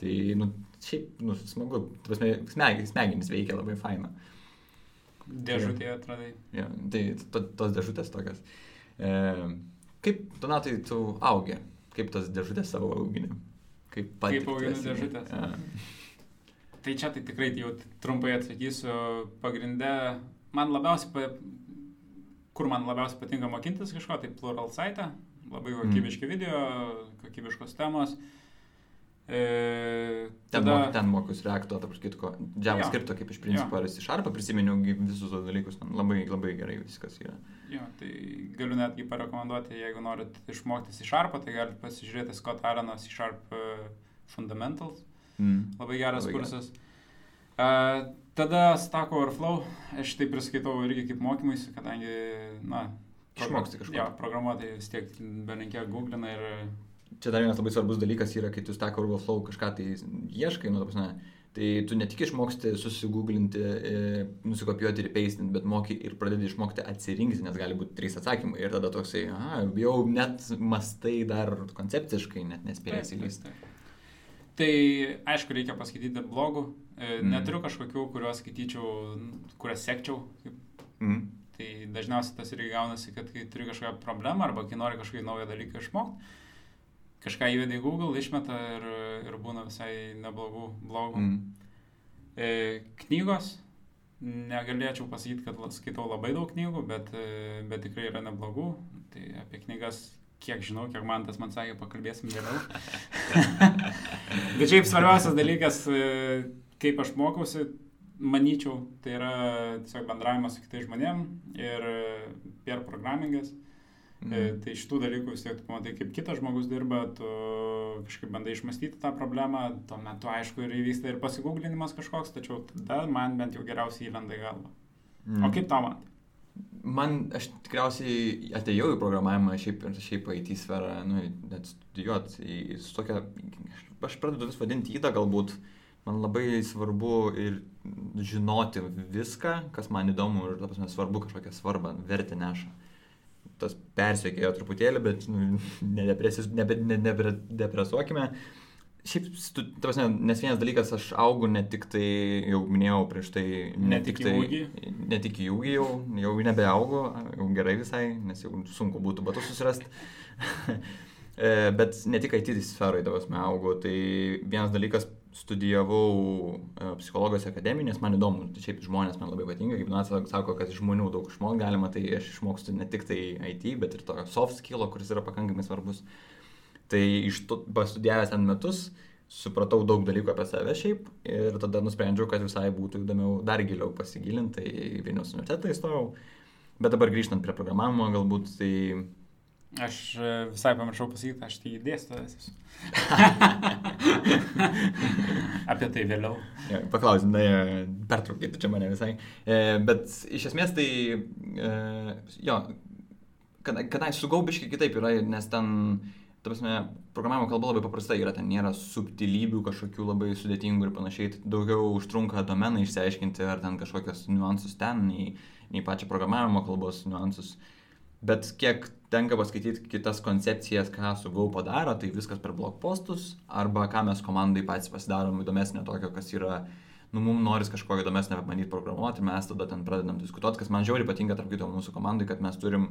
Tai, nu, šiaip, nu, smagu, smegenys, smegenys veikia labai faina. Dėžutėje atradai. Ja, tai to, tos dėžutės tokios. E, kaip, Donatai, tu augi? Kaip tas dėžutės savo augini? Kaip pats. Kaip auginu dėžutės? Ja. Tai čia tai tikrai jau trumpai atsakysiu. Pagrindė, man labiausiai, kur man labiausiai patinka mokintis kažko, tai Plural Site, labai mm. kokybiški mm. video, kokybiškos temos. E, E, ten, tada... ten mokius reakto, tarp kitko, JavaScript, kaip iš principo, ar esi šarpa, prisiminiau visus tos dalykus, labai, labai gerai viskas yra. Jo, tai galiu netgi parekomenduoti, jeigu norit išmokti į šarpą, tai galite pasižiūrėti Scott Aronas į Sharp uh, Fundamentals. Mm. Labai geras labai kursas. Geras. Uh, tada Stack Overflow, aš tai priskaitau irgi kaip mokymuisi, kadangi, na, Išmoksti kažką. Jo, programuotojai vis tiek belinkė googlina ir čia dar vienas labai svarbus dalykas yra, kai tu Stack Overflow kažką tai ieškai, nu, prasme, tai tu ne tik išmoksti susigūglinti, e, nusikopijuoti ir pastinti, bet moki ir pradedi išmokti atsirinkti, nes gali būti trys atsakymai ir tada toksai, aha, jau net mastai dar koncepciškai, net nespėjai įlysti. Tai aišku, reikia paskaityti blogų. E, mm. Neturiu kažkokių, kuriuos skaityčiau, kurias sekčiau. Mm. Tai dažniausiai tas irgi gaunasi, kad kai turi kažkokią problemą arba kai nori kažkokį naują dalyką išmokti, kažką įvedai į Google, išmeta ir, ir būna visai neblogų blogų. Mm. E, knygos, negalėčiau pasakyti, kad skaitau labai daug knygų, bet, e, bet tikrai yra neblogų. Tai apie knygas, kiek žinau, kiek man tas man sakė, pakalbėsim vėliau. bet šiaip svarbiausias dalykas, e, kaip aš mokausi, manyčiau, tai yra tiesiog bendravimas su kitais žmonėmis ir per programingas. Mm. Tai šitų dalykų vis tiek tu matai, kaip kitas žmogus dirba, tu kažkaip bandai išmastyti tą problemą, tuo metu aišku ir įvyksta ir pasigūglinimas kažkoks, tačiau tada man bent jau geriausiai įlenda į galvą. Mm. O kaip tau man? Man, aš tikriausiai atėjau į programavimą šiaip ir šiaip IT sferą, nu, net studijuoti, su tokia, aš pradedu vis vadinti įdą galbūt, man labai svarbu ir žinoti viską, kas man įdomu ir, ta prasme, svarbu kažkokią svarbą, vertę neša tas persiekėjo truputėlį, bet nu, nedepresuokime. Šiaip, prasme, nes vienas dalykas, aš augu ne tik tai, jau minėjau prieš tai, ne, ne tik tai, ne tik į ūgį jau, jau nebeaugu, jau gerai visai, nes jau sunku būtų batus susirasti. E, bet ne tik IT sferai, davasme, augu, tai vienas dalykas, studijavau e, psichologijos akademiją, nes man įdomu, tai šiaip žmonės man labai patinka, kaip Nats sako, kad iš žmonių daug išmokti galima, tai aš išmokstu ne tik tai IT, bet ir to soft skill, kuris yra pakankamai svarbus. Tai iš to pastudijavęs ten metus, supratau daug dalykų apie save šiaip ir tada nusprendžiau, kad visai būtų įdomiau dar giliau pasigilinti, tai Vilnius universitetą įstojau. Bet dabar grįžtant prie programavimo, galbūt tai Aš e, visai pamiršau pasakyti, aš tai dėstytojas esu. Apie tai vėliau. Ja, paklausim, na, pertraukite čia mane visai. E, bet iš esmės tai, e, jo, kadai kad sugaubiškai kitaip yra, nes ten, ta prasme, programavimo kalba labai paprasta yra, ten nėra subtilybių kažkokių labai sudėtingų ir panašiai, tai daugiau užtrunka domeną išsiaiškinti, ar ten kažkokios niuansus ten, nei, nei pačią programavimo kalbos niuansus. Bet kiek tenka paskaityti kitas koncepcijas, ką su Go padaro, tai viskas per blog postus, arba ką mes komandai patys pasidarom įdomesnio tokio, kas yra, nu, mums noris kažko įdomesnio bandyti programuoti, mes tada ten pradedam diskutuoti, kas man žiauriai patinka tarp kito mūsų komandai, kad mes turim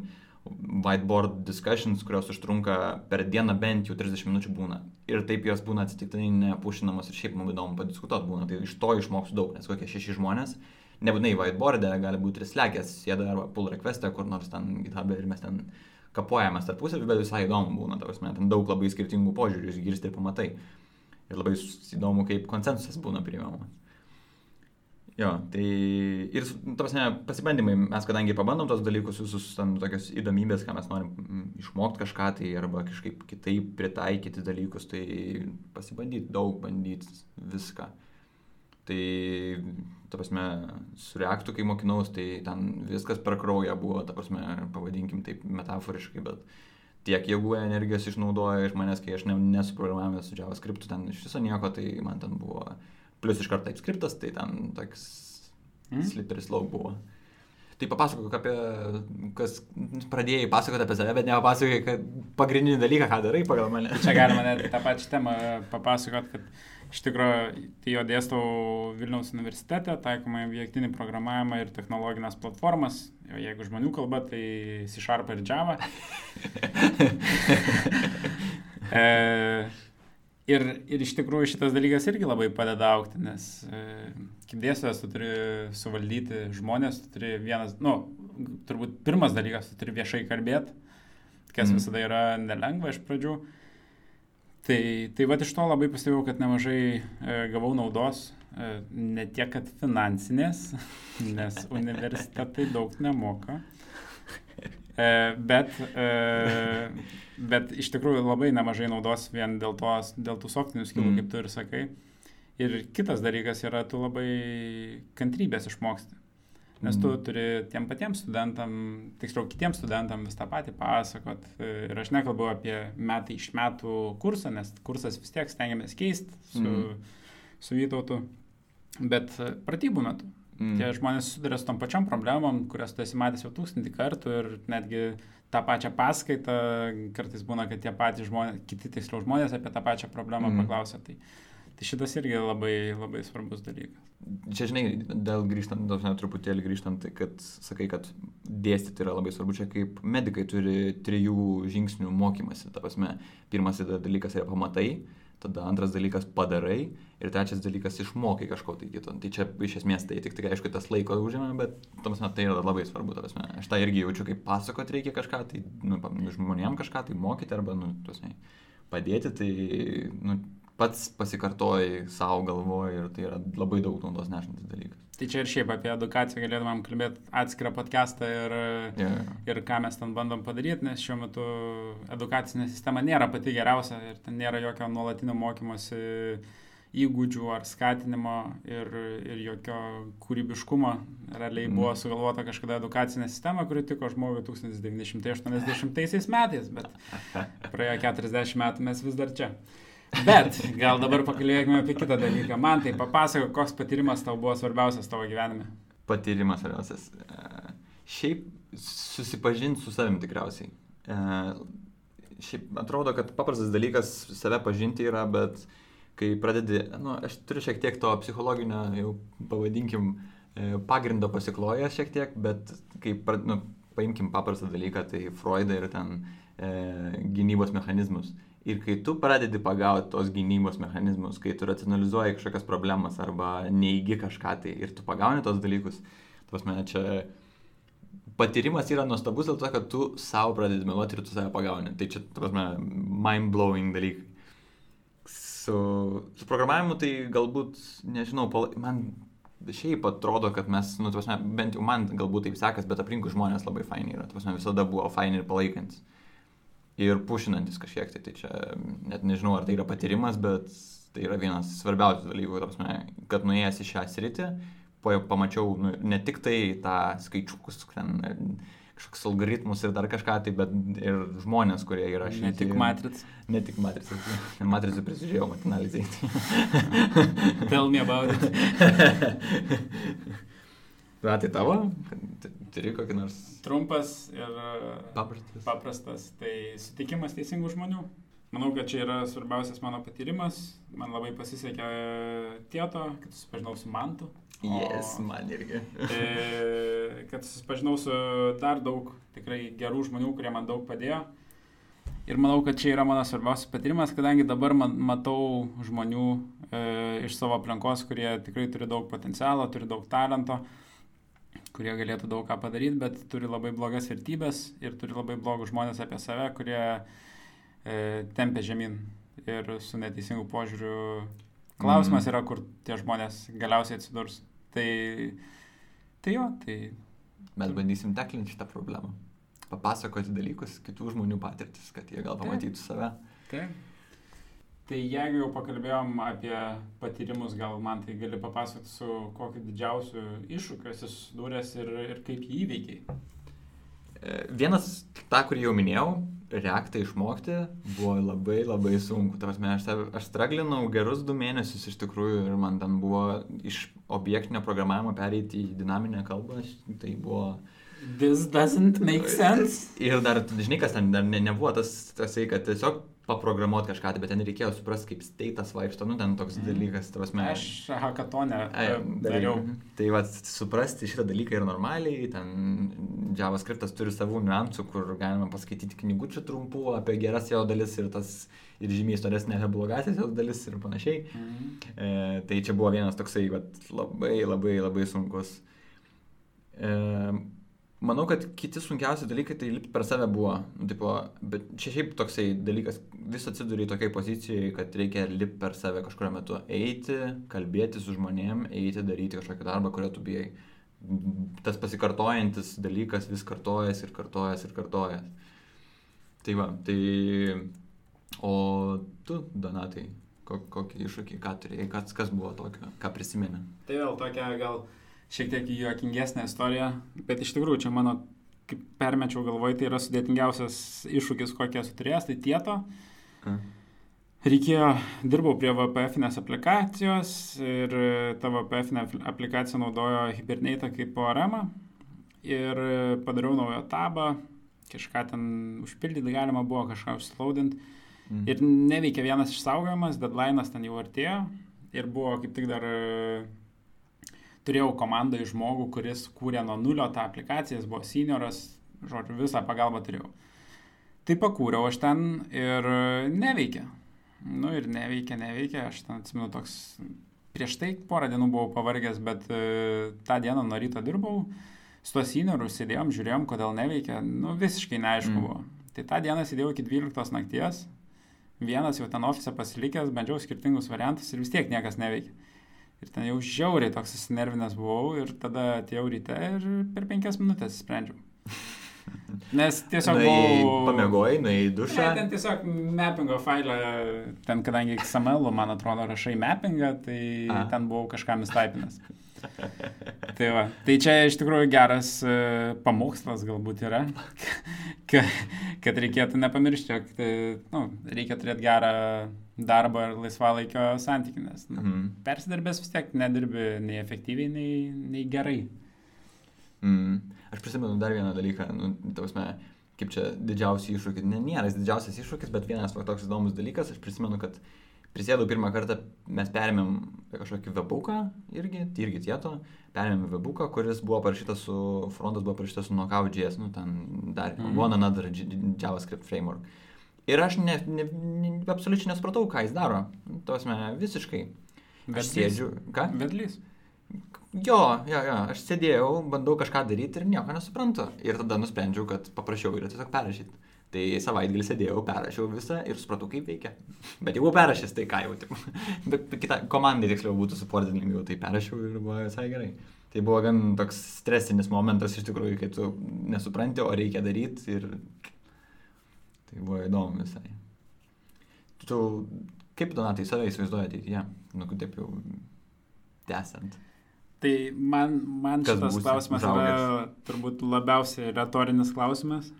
whiteboard discussions, kurios užtrunka per dieną bent jau 30 minučių būna. Ir taip jos būna atsitiktinai nepušinamos ir šiaip mums įdomu padiskutuoti būna. Tai iš to išmoksiu daug, nes kokie šeši žmonės, nebūtinai whiteboard'e, gali būti ir slekės, sėda arba pull request'e, kur nors ten githab'e ir mes ten kapuojamės tarpusavį, bet visai įdomu būna, ta prasme, ten daug labai skirtingų požiūrių išgirsti ir pamatai. Ir labai įdomu, kaip konsensusas būna priimamas. Jo, tai ir, ta prasme, pasibandymai, mes kadangi pabandom tos dalykus, visus ten tokios įdomybės, ką mes norim išmokti kažką, tai arba kažkaip kitaip pritaikyti dalykus, tai pasibandyti daug, bandyti viską. Tai, ta prasme, su reaktu, kai mokinaus, tai ten viskas per kraują buvo, ta prasme, pavadinkim taip metaforiškai, bet tiek jėgų energijos išnaudoja iš manęs, kai aš ne, nesuprogramavęs su JavaScript, ten iš viso nieko, tai man ten buvo, plus iš karto TypeScriptas, tai ten toks mm. slippery slope buvo. Tai papasakok apie, kas pradėjai pasakoti apie save, bet nepapasakok, kad pagrindinį dalyką, ką darai pagal mane. Čia galima net tą pačią temą papasakot, kad Iš tikrųjų, tai jo dėstau Vilniaus universitete, taikomą objektinį programavimą ir technologinės platformas. O jeigu žmonių kalba, tai C Sharp ir Java. e, ir, ir iš tikrųjų šitas dalykas irgi labai padeda aukti, nes e, kaip dėstytojas tu turi suvaldyti žmonės, tu turi vienas, nu, turbūt pirmas dalykas, tu turi viešai kalbėti, kas mm. visada yra nelengva iš pradžių. E, Tai, tai va iš to labai pastebėjau, kad nemažai e, gavau naudos, e, ne tiek, kad finansinės, nes universitetai daug nemoka, e, bet, e, bet iš tikrųjų labai nemažai naudos vien dėl, tos, dėl tų softinių skilų, mm. kaip tu ir sakai. Ir kitas dalykas yra, tu labai kantrybės išmoksti. Nes tu mhm. turi tiem patiems studentam, tiksliau kitiems studentam vis tą patį pasakot. Ir aš nekalbu apie metai iš metų kursą, nes kursas vis tiek stengiamės keisti su, mm. su Vytautu. Bet pratybų metu. Mm. Tie žmonės susiduria su tom pačiom problemom, kurias tu esi matęs jau tūkstantį kartų ir netgi tą pačią paskaitą, kartais būna, kad tie patys žmonės, kiti tiksliau žmonės apie tą pačią problemą mm. paklausia. Tai, Tai šitas irgi labai, labai svarbus dalykas. Čia, žinai, dėl grįžtant, dažnai truputėlį grįžtant, tai kad sakai, kad dėstyti yra labai svarbu, čia kaip medikai turi trijų žingsnių mokymasi. Ta prasme, pirmas dalykas yra pamatai, tada antras dalykas padarai ir trečias dalykas išmokai kažko tai kito. Tai čia iš esmės tai tik, tik aišku, tas laiko užima, bet prasme, tai yra labai svarbu. Prasme. Aš tą irgi jaučiu, kaip pasakot reikia kažką, tai nu, žmonėm kažką tai mokyti arba nu, prasme, padėti, tai nu, pats pasikartoji savo galvoje ir tai yra labai daug naudos nešantis dalykas. Tai čia ir šiaip apie edukaciją galėtumėm kalbėti atskirą podcastą ir, yeah. ir ką mes ten bandom padaryti, nes šiuo metu edukacinė sistema nėra pati geriausia ir ten nėra jokio nuolatinio mokymosi įgūdžių ar skatinimo ir, ir jokio kūrybiškumo. Realiai mm. buvo sugalvota kažkada edukacinė sistema, kuri tiko žmogui 1980 metais, bet praėjo 40 metų mes vis dar čia. Bet gal dabar pakalbėkime apie kitą dalyką. Man tai papasako, koks patyrimas tau buvo svarbiausias tavo gyvenime. Patyrimas svarbiausias. E, šiaip susipažinti su savim tikriausiai. E, šiaip atrodo, kad paprastas dalykas save pažinti yra, bet kai pradedi, nu, aš turiu šiek tiek to psichologinio, jau pavadinkim, e, pagrindo pasiklojęs šiek tiek, bet kai, nu, paimkim paprastą dalyką, tai Freudą ir ten e, gynybos mechanizmus. Ir kai tu pradedi pagauti tos gynybos mechanizmus, kai tu racionalizuoji kažkokias problemas arba neįgy kažką tai ir tu pagauni tos dalykus, tuos mane čia patyrimas yra nuostabus dėl to, kad tu savo pradedi meluoti ir tu save pagauni. Tai čia, tuos mane, mind-blowing dalykai. Su, su programavimu tai galbūt, nežinau, man šiaip atrodo, kad mes, nu, tuos mane, bent jau man galbūt taip sekas, bet aplinkui žmonės labai faini yra, tuos mane visada buvo faini ir palaikantis ir pušinantis kažkiek tai. Tai čia net nežinau, ar tai yra patyrimas, bet tai yra vienas svarbiausių dalykų, prasme, kad nuėjęs į šią sritį, pamačiau nu, ne tik tai tą skaičiukus, ten kažkoks algoritmus ir dar kažką, tai, bet ir žmonės, kurie yra šiandien. Ne tik matric. Ne tik matric. Matricų prisižiūrėjau matinalizai. Tell me about it. Na, tai tavo turi kokį nors Trumpas ir paprastas. paprastas. Tai sutikimas teisingų žmonių. Manau, kad čia yra svarbiausias mano patyrimas. Man labai pasisekė tieto, kad susipažinau su mantu. Yes, man irgi. E, kad susipažinau su dar daug tikrai gerų žmonių, kurie man daug padėjo. Ir manau, kad čia yra mano svarbiausias patyrimas, kadangi dabar man, matau žmonių e, iš savo aplinkos, kurie tikrai turi daug potencialo, turi daug talento, kurie galėtų daug ką padaryti, bet turi labai blogas vertybės ir turi labai blogus žmonės apie save, kurie e, tempia žemyn ir su neteisingu požiūriu. Klausimas Mhm. yra, kur tie žmonės galiausiai atsidurs. Tai, tai jo, tai Mes bandysim teklinti šitą problemą. Papasakoti dalykus, kitų žmonių patirtis, kad jie gal Taip. pamatytų save. Taip. Tai jeigu jau pakalbėjom apie patyrimus, gal man tai gali papasakoti su kokiu didžiausiu iššūkiu esi susidūręs ir, ir kaip jį įveikiai. E, Vienas, tą, kurį jau minėjau, reaktą išmokti buvo labai labai sunku. Ta prasme, aš, aš straglinau gerus du mėnesius iš tikrųjų ir man ten buvo iš objektinio programavimo pereiti į dinaminę kalbą. Tai buvo... This doesn't make sense. Ir dar, žinai, kas ten dar ne, nebuvo tas, tasai, kad tiesiog paprogramuoti kažką, tai, bet ten reikėjo suprasti, kaip steitas vaikšto, nu ten toks Mhm. dalykas, ta prasme. Aš hakatone Ai, e, dariau. Tai va, suprasti šitą dalyką ir normaliai, ten JavaScriptas turi savų niuansų, kur galima paskaityti knygučių trumpų apie geras jo dalis ir tas ir žymiai storesnė apie blogasias jos dalis ir panašiai. Mhm. E, tai čia buvo vienas toksai vat, labai labai labai sunkus. E, manau, kad kiti sunkiausi dalykai tai lipti per save buvo. Nu, tipo, bet čia šiaip toksai dalykas, vis atsiduri tokiai pozicijai, kad reikia lipti per save kažkurio metu. Eiti, kalbėti su žmonėm, eiti, daryti kažkokį darbą, kurio tu bijai. Tas pasikartojantis dalykas vis kartojas ir kartojas ir kartojas. Tai va, tai... O tu, Donatai, ko- kokį iššūkį, ką turėjai, kas, kas buvo tokio, ką prisimeni? Tai vėl tokia gal šiek tiek juokingesnė istorija, bet iš tikrųjų čia mano, kaip permečiau galvoj, tai yra sudėtingiausias iššūkis, kokį esu turėjęs, tai tieto. A. Reikėjo, dirbau prie VPF-inės aplikacijos ir ta VPF-inė aplikacija naudojo Hibernate kaip ORM ir padariau naują tabą, kažką ten užpildyti galima buvo, kažką užslaudinti. Mm. Ir neveikia vienas išsaugojimas, deadline'as ten jau artėjo ir buvo kaip tik dar turėjau komandą iš žmogų, kuris kūrė nuo nulio tą aplikaciją, jis buvo senioras, žodžiu, visą pagalbą turėjau. Tai pakūriau aš ten ir neveikia. Nu ir neveikia, neveikia, aš ten atsimenu toks, prieš tai porą dienų buvau pavargęs, bet e, tą dieną nuo ryto dirbau, su tuo senioru sėdėjom, žiūrėjom, kodėl neveikia, nu visiškai neaišku Mm. buvo. Tai tą dieną sėdėjau iki 12 nakties, vienas jau ten ofise pasilikęs, bandžiau skirtingus variantus ir vis tiek niekas neveikia. Ir ten jau žiauriai toks susinervinęs buvau ir tada atėjau ryte ir per penkias minutės sprendžiau. Nes tiesiog Nuėjai, buvau... pamiegojai, nuėjai į Ne, dušą. ten tiesiog mappingo failą, ten kadangi XML, man atrodo, rašai mappingą, tai A. Ten buvau kažkam įstaipinęs. tai, va. tai čia iš tikrųjų geras e, pamokslas galbūt yra, kad, reikėtų nepamiršti, jog tai, nu, reikia turėti gerą darbą ir laisvalaikio santykį, nes nu, Mhm. persidarbęs vis tiek nedirbi nei efektyviai, nei, nei gerai. Mm. Aš prisimenu dar vieną dalyką, nu, tausme, kaip čia didžiausias iššūkis, ne, nėra jis didžiausias iššūkis, bet vienas va, toks įdomus dalykas, aš prisimenu, kad prisėdau pirmą kartą, mes perėmėm kažkokį webuką irgi, tai irgi tieto, perėmėm webuką, kuris buvo parašytas su, frontas buvo parašytas su Knockout.js, nu ten dar, mm. one another JavaScript framework. Ir aš ne, ne, ne, absoliučiai nesupratau, ką jis daro. Tausme, visiškai. Aš sėdžiu, ką? Vedlys. Jo, jo, jo, aš sėdėjau, bandau kažką daryti ir nieko nesuprantu. Ir tada nusprendžiau, kad paprašiau yra tiesiog perrašyti. Tai savaitgalį sėdėjau, perrašiau visą ir supratau, kaip veikia. Bet jau perrašęs, tai ką jau, taip. Bet kita komandai tiksliau būtų suportinti lengviau, tai perrašiau ir buvo visai gerai. Tai buvo gan toks stresinis momentas iš tikrųjų, kai tu nesupranti, o reikia daryti ir tai buvo įdomu visai. Tu kaip donatai save įsivaizduoji ateityje, nu taip jau tęsiant. Tai man, man Kas šitas būsi klausimas yra užaugęs? turbūt labiausiai retorinis klausimas,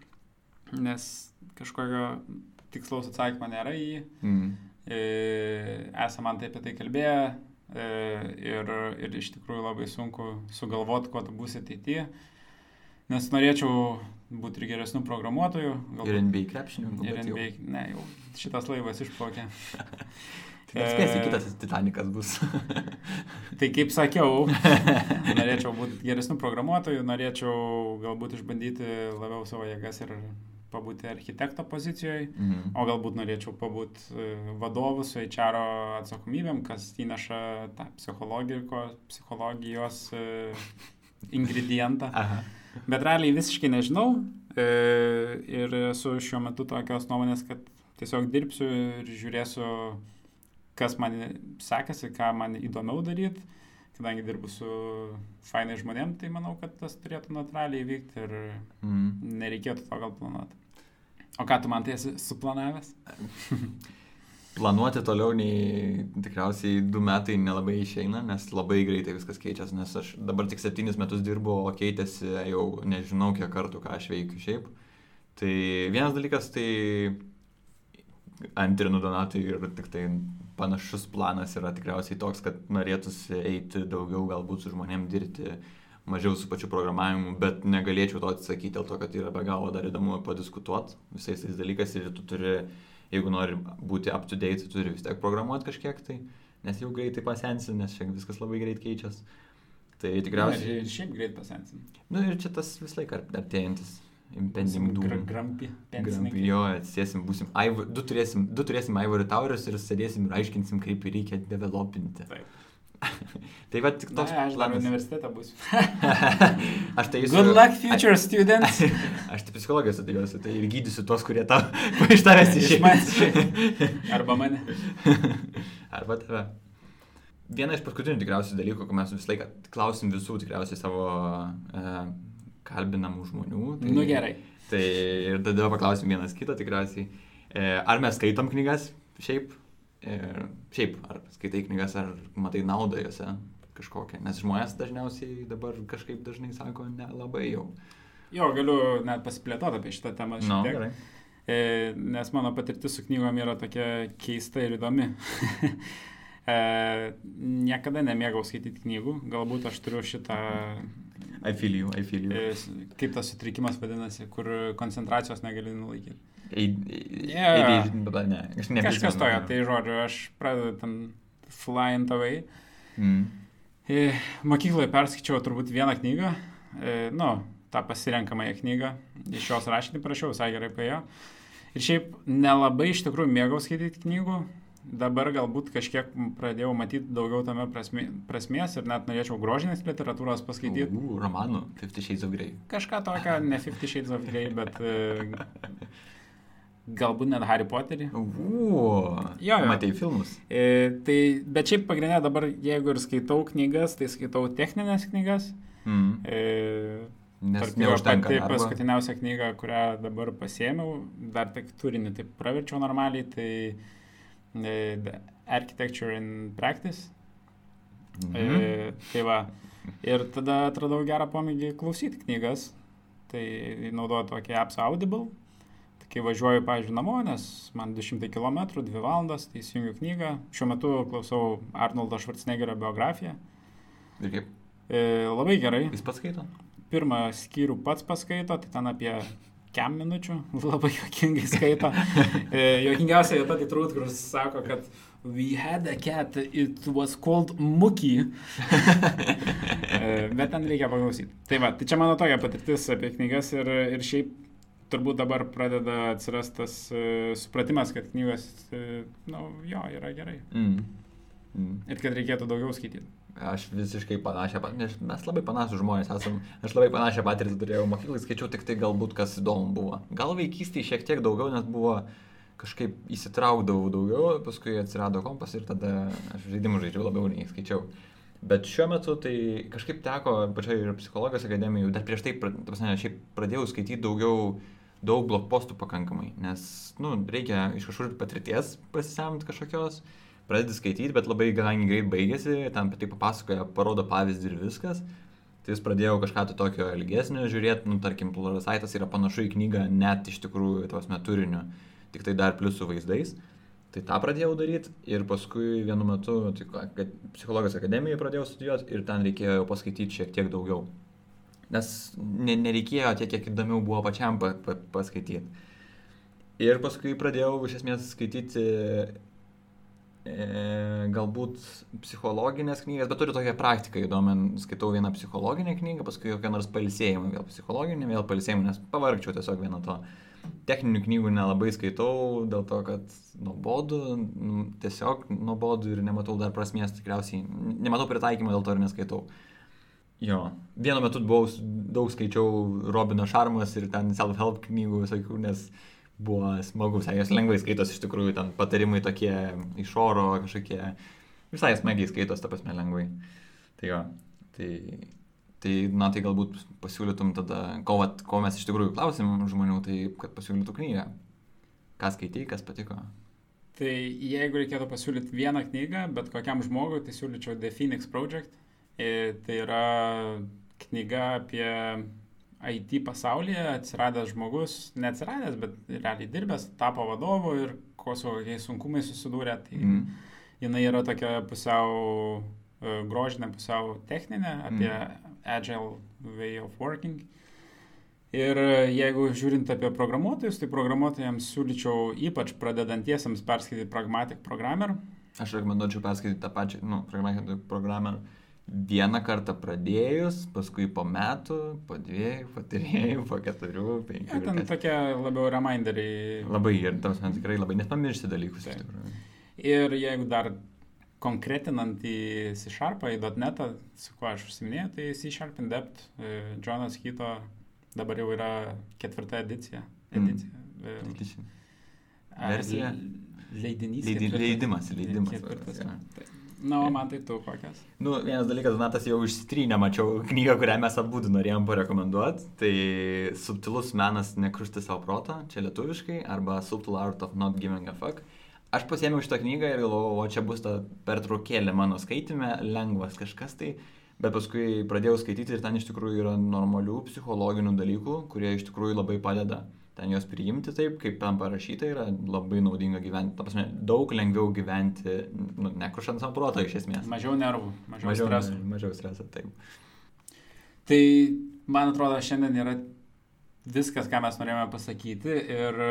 nes kažkokio tikslaus atsakymo nėra į jį. Mm. E, Esame man tai apie tai kalbėję e, ir, ir iš tikrųjų labai sunku sugalvoti, kuo tu būsi ateityje. Nes norėčiau būti ir geresnių programuotojų. Ir NBA krepšininkų. Ir bet jau- NBA, ne, jau šitas laivas išplaukė. Tai nespėsi, E, kitas Titanikas bus. Tai kaip sakiau, norėčiau būti geresnių programuotojų, norėčiau galbūt išbandyti labiau savo jėgas ir pabūti architekto pozicijoje, Mhm. o galbūt norėčiau pabūti vadovų su HR atsakomybėm, kas įneša tą psichologijos e, ingredientą. Aha. Bet realiai visiškai nežinau e, ir esu šiuo metu tokios nuomonės, kad tiesiog dirbsiu ir žiūrėsiu, kas man sekasi, ką man įdomiau daryti. Kadangi dirbu su fainai žmonėm, tai manau, kad tas turėtų natūraliai vykti ir Mhm. nereikėtų to gal planuoti. O ką tu man tai esi suplanavęs? Planuoti toliau nei tikriausiai du metai nelabai išeina, nes labai greitai viskas keičiasi, nes aš dabar tik septynis metus dirbu, o keitėsi jau nežinau kiek kartų, ką aš veikiu šiaip. Tai vienas dalykas, tai antrinu Donatui ir tik tai panašus planas yra tikriausiai toks, kad norėtųsi eiti daugiau galbūt su žmonėm dirbti, mažiau su pačiu programavimu, bet negalėčiau to atsakyti dėl to, kad yra be galo dar įdomu padiskutuoti visais tais dalykais ir tu turi, jeigu nori būti up to date, tu turi vis tiek programuoti kažkiek tai, nes jau greitai pasensi, nes čia viskas labai greit keičiasi. Tai tikriausiai... Ir šiaip greit pasensim. Na nu, ir čia tas vis laik artėjantis impending doom. Grampi, Grampi, jo, atsėsim, būsim, Ivo, du turėsim, du turėsim Ivory Towers ir sėdėsim ir aiškinsim, kaip reikia developinti. Taip. tai va tik Na, toks aš dar planas. universitete būsiu. aš tai Good luck, future students. aš tai psichologijos studijuosiu, tai ir gydysiu tos, kurie tau iš tavęs Iš išėjęs. Arba mane. Arba tave. Viena iš paskutinių tikriausiai dalykų, ko mes visą laiką klausim visų tikriausiai savo e, kalbinamų žmonių. Tai, Nu gerai. Tai ir tada paklausim vienas kitą tikriausiai. E, ar mes skaitom knygas šiaip? E, šiaip, ar skaitai knygas, ar matai naudą juose kažkokią? Nes žmonės dažniausiai dabar kažkaip dažnai sako, nelabai jau. Jo, galiu net pasiplėtoti apie šitą temą šiek Nu, tiek. gerai. E, nes mano patirtis su knygom yra tokia keista ir įdomi. e, niekada nemėgau skaityti knygų, galbūt aš turiu šitą, I feel you, I feel you. e, kaip tas sutrikimas vadinasi, kur koncentracijos negali nulaikyti. Yeah. bet ne, aš neprisimenu. Kažkas tojo, tai žodžiu, aš pradedu ten flying away. Mm. E, mokykloje perskaičiau turbūt vieną knygą, e, nu, tą pasirenkamąją knygą, iš jos rašinį prašiau, visai gerai paėjo. Ir šiaip nelabai iš tikrųjų mėgau skaityti knygų, dabar galbūt kažkiek pradėjau matyti daugiau tame prasmė, prasmės ir net norėčiau grožinės literatūros paskaityti. U, romanų, Fifty Shades of Grey. Kažką tokio, ne Fifty Shades of Grey, bet e, galbūt net Harry Potterį. U, Jo, jo. Matei filmus. E, tai, bet šiaip pagrindinė dabar, jeigu ir skaitau knygas, tai skaitau techninės knygas. Mm. E, Nes neužtenka pati darbo. paskutiniausia knyga, kurią dabar pasėmiau, dar tik turinį taip praverčiau normaliai, tai e, The Architecture in Practice. Mhm. E, tai va. Ir tada atradau gerą pomėgį klausyti knygas. Tai naudoju tokį apps Audible. Kai važiuoju, pavyzdžiui, namo, nes man 200 km, 2 valandas, tai įsijungiu knygą. Šiuo metu klausau Arnoldo Schwarzeneggerio biografiją. Ir kaip? E, labai gerai Jis pats skaito? pirmą skyrių pats paskaito, tai ten apie kem minučių, labai jokingai skaito. E, Jokingiausia vieta tai turbūt, kur sako, kad We had a cat, it was called Muki. E, Bet ten reikia paklausyti. Tai va, tai čia mano tokia patirtis apie knygas ir, ir šiaip turbūt dabar pradeda atsirastas uh, supratimas, kad knygos, uh, na, nu, jo, yra gerai. Mm. Mm. Ir kad reikėtų daugiau skaityti. Aš visiškai panašią, nes mes labai panašus žmonės esam. Aš labai panašią patirtį turėjau mokyklai, skaičiau tik tai galbūt kas įdomu buvo. Gal vaikystėje šiek tiek daugiau, nes buvo kažkaip įsitraukdavau daugiau, paskui atsirado kompas ir tada aš žaidimų žaidžiau labiau nei skaičiau. Bet šiuo metu tai kažkaip teko pačioj ir psichologijos akademijoje, dar prieš tai, ta prasme, šiaip pradėjau skaityti daugiau, daug blogpostų pakankamai, nes, nu, reikia iš kažkur patirties pasisemti kažkokios, pradedi skaityti, bet labai galangiai greit baigėsi, tam apie tai papasakoja, parodo pavyzdį ir viskas. Tai vis pradėjau kažką tai tokio ilgesnio žiūrėti, nu, tarkim, Pluralisaitas yra panašu į knygą net iš tikrųjų tos meturiniu, tik tai dar plus su vaizdais. Tai tą pradėjau daryti ir paskui vienu metu tai, psichologijos akademijoje pradėjau studijuoti ir ten reikėjo paskaityti šiek tiek daugiau. Nes ne, nereikėjo tiek, kiek įdomiau buvo pačiam pa, pa, paskaityti. Ir paskui pradėjau iš esmės skaityti e, galbūt psichologinės knygas, bet turiu tokią praktiką įdomią. Skaitau vieną psichologinę knygą, paskui kokią nors palsėjimą, vėl psichologinę, vėl palsėjimą, nes pavargčiau tiesiog vieną to. Techninių knygų nelabai skaitau, dėl to, kad nuobodu, nu, tiesiog nuobodu ir nematau dar prasmės, tikriausiai nematau pritaikymą, dėl to ir neskaitau. Jo, vienu metu buvau, daug skaičiau Robino Šarmas ir ten self-help knygų visokių, nes buvo smagu, jos lengvai skaitos iš tikrųjų, ten patarimai tokie iš oro kažkokie, visai smagiai skaitos, ta prasme, lengvai. Tai jo, tai, tai, na, tai galbūt pasiūlytum tada, ko, vat, ko mes iš tikrųjų klausim žmonių, tai kad pasiūlytų knygą. Ką skaitai, kas patiko. Tai jeigu reikėtų pasiūlyti vieną knygą, bet kokiam žmogui, tai siūlyčiau The Phoenix Project. Ir tai yra knyga apie IT pasaulyje atsiradęs žmogus, neatsiradęs, bet realiai dirbęs, tapo vadovu ir ko su kokiais sunkumais susidūrė. Tai mm. jinai yra tokia pusiau uh, grožinė, pusiau techninė apie mm. agile way of working. Ir jeigu žiūrint apie programuotojus, tai programuotojams siūlyčiau ypač pradedantiesiems perskaityti Pragmatic Programmer. Aš rekomenduočiau perskaityti tą pačią, nu, Pragmatic Programmer vieną kartą pradėjus, paskui po metų, po dviejų, po trijų, po keturių, penkių. Ja, ten kas... tokie labiau reminderiai. Labai ir tas man tikrai labai, nes pamiršti dalykus. Tai. Ir jeigu dar konkretinant į C Sharpą, į .NET, su kuo aš užsiminėjau, tai C Sharp in Depth, e, Jonas Hito dabar jau yra ketvirta edicija. edicija. Mm. edicija. Versija. Leidinys. Leidi, leidimas, leidimas. Ketvirtas. Ja. Na, o man tai tu kokias? Nu, vienas dalykas, Donatas jau išsitrynė, mačiau knygą, kurią mes abu norėjom parekomenduoti. Tai Subtilus menas nekrušti savo protą, čia lietuviškai, arba Subtle Art of Not Giving a Fuck. Aš pasėmiau šitą knygą ir galvojau, o čia bus ta pertraukėlė mano skaitime, lengvas kažkas tai. Bet paskui pradėjau skaityti ir ten iš tikrųjų yra normalių psichologinių dalykų, kurie iš tikrųjų labai padeda ten juos priimti taip, kaip ten parašyta yra labai naudinga gyventi. Ta prasme, daug lengviau gyventi, nu, nekrušant savo protą iš esmės. Mažiau nervų, mažiau, mažiau streso. Mažiau streso, taip. Tai, man atrodo, šiandien yra viskas, ką mes norėjome pasakyti ir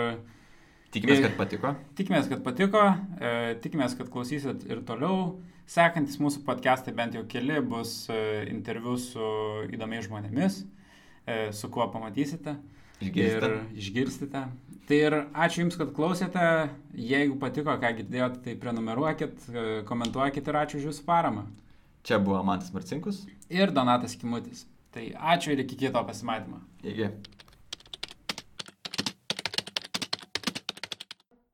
Tikimės, kad patiko. Tikimės, kad patiko, e, tikimės, kad klausysit ir toliau. Sekantis mūsų podcastai bent jau keli bus e, interviu su įdomiais žmonėmis, e, su kuo pamatysite. Išgirsite. Ir išgirsite. Tai ir ačiū Jums, kad klausėte. Jeigu patiko, ką girdėjote, tai prenumeruokit, komentuokit ir ačiū už Jūsų paramą. Čia buvo Mantas Marcinkus. Ir Donatas Kimutis. Tai ačiū ir iki kito pasimatymo. Iki.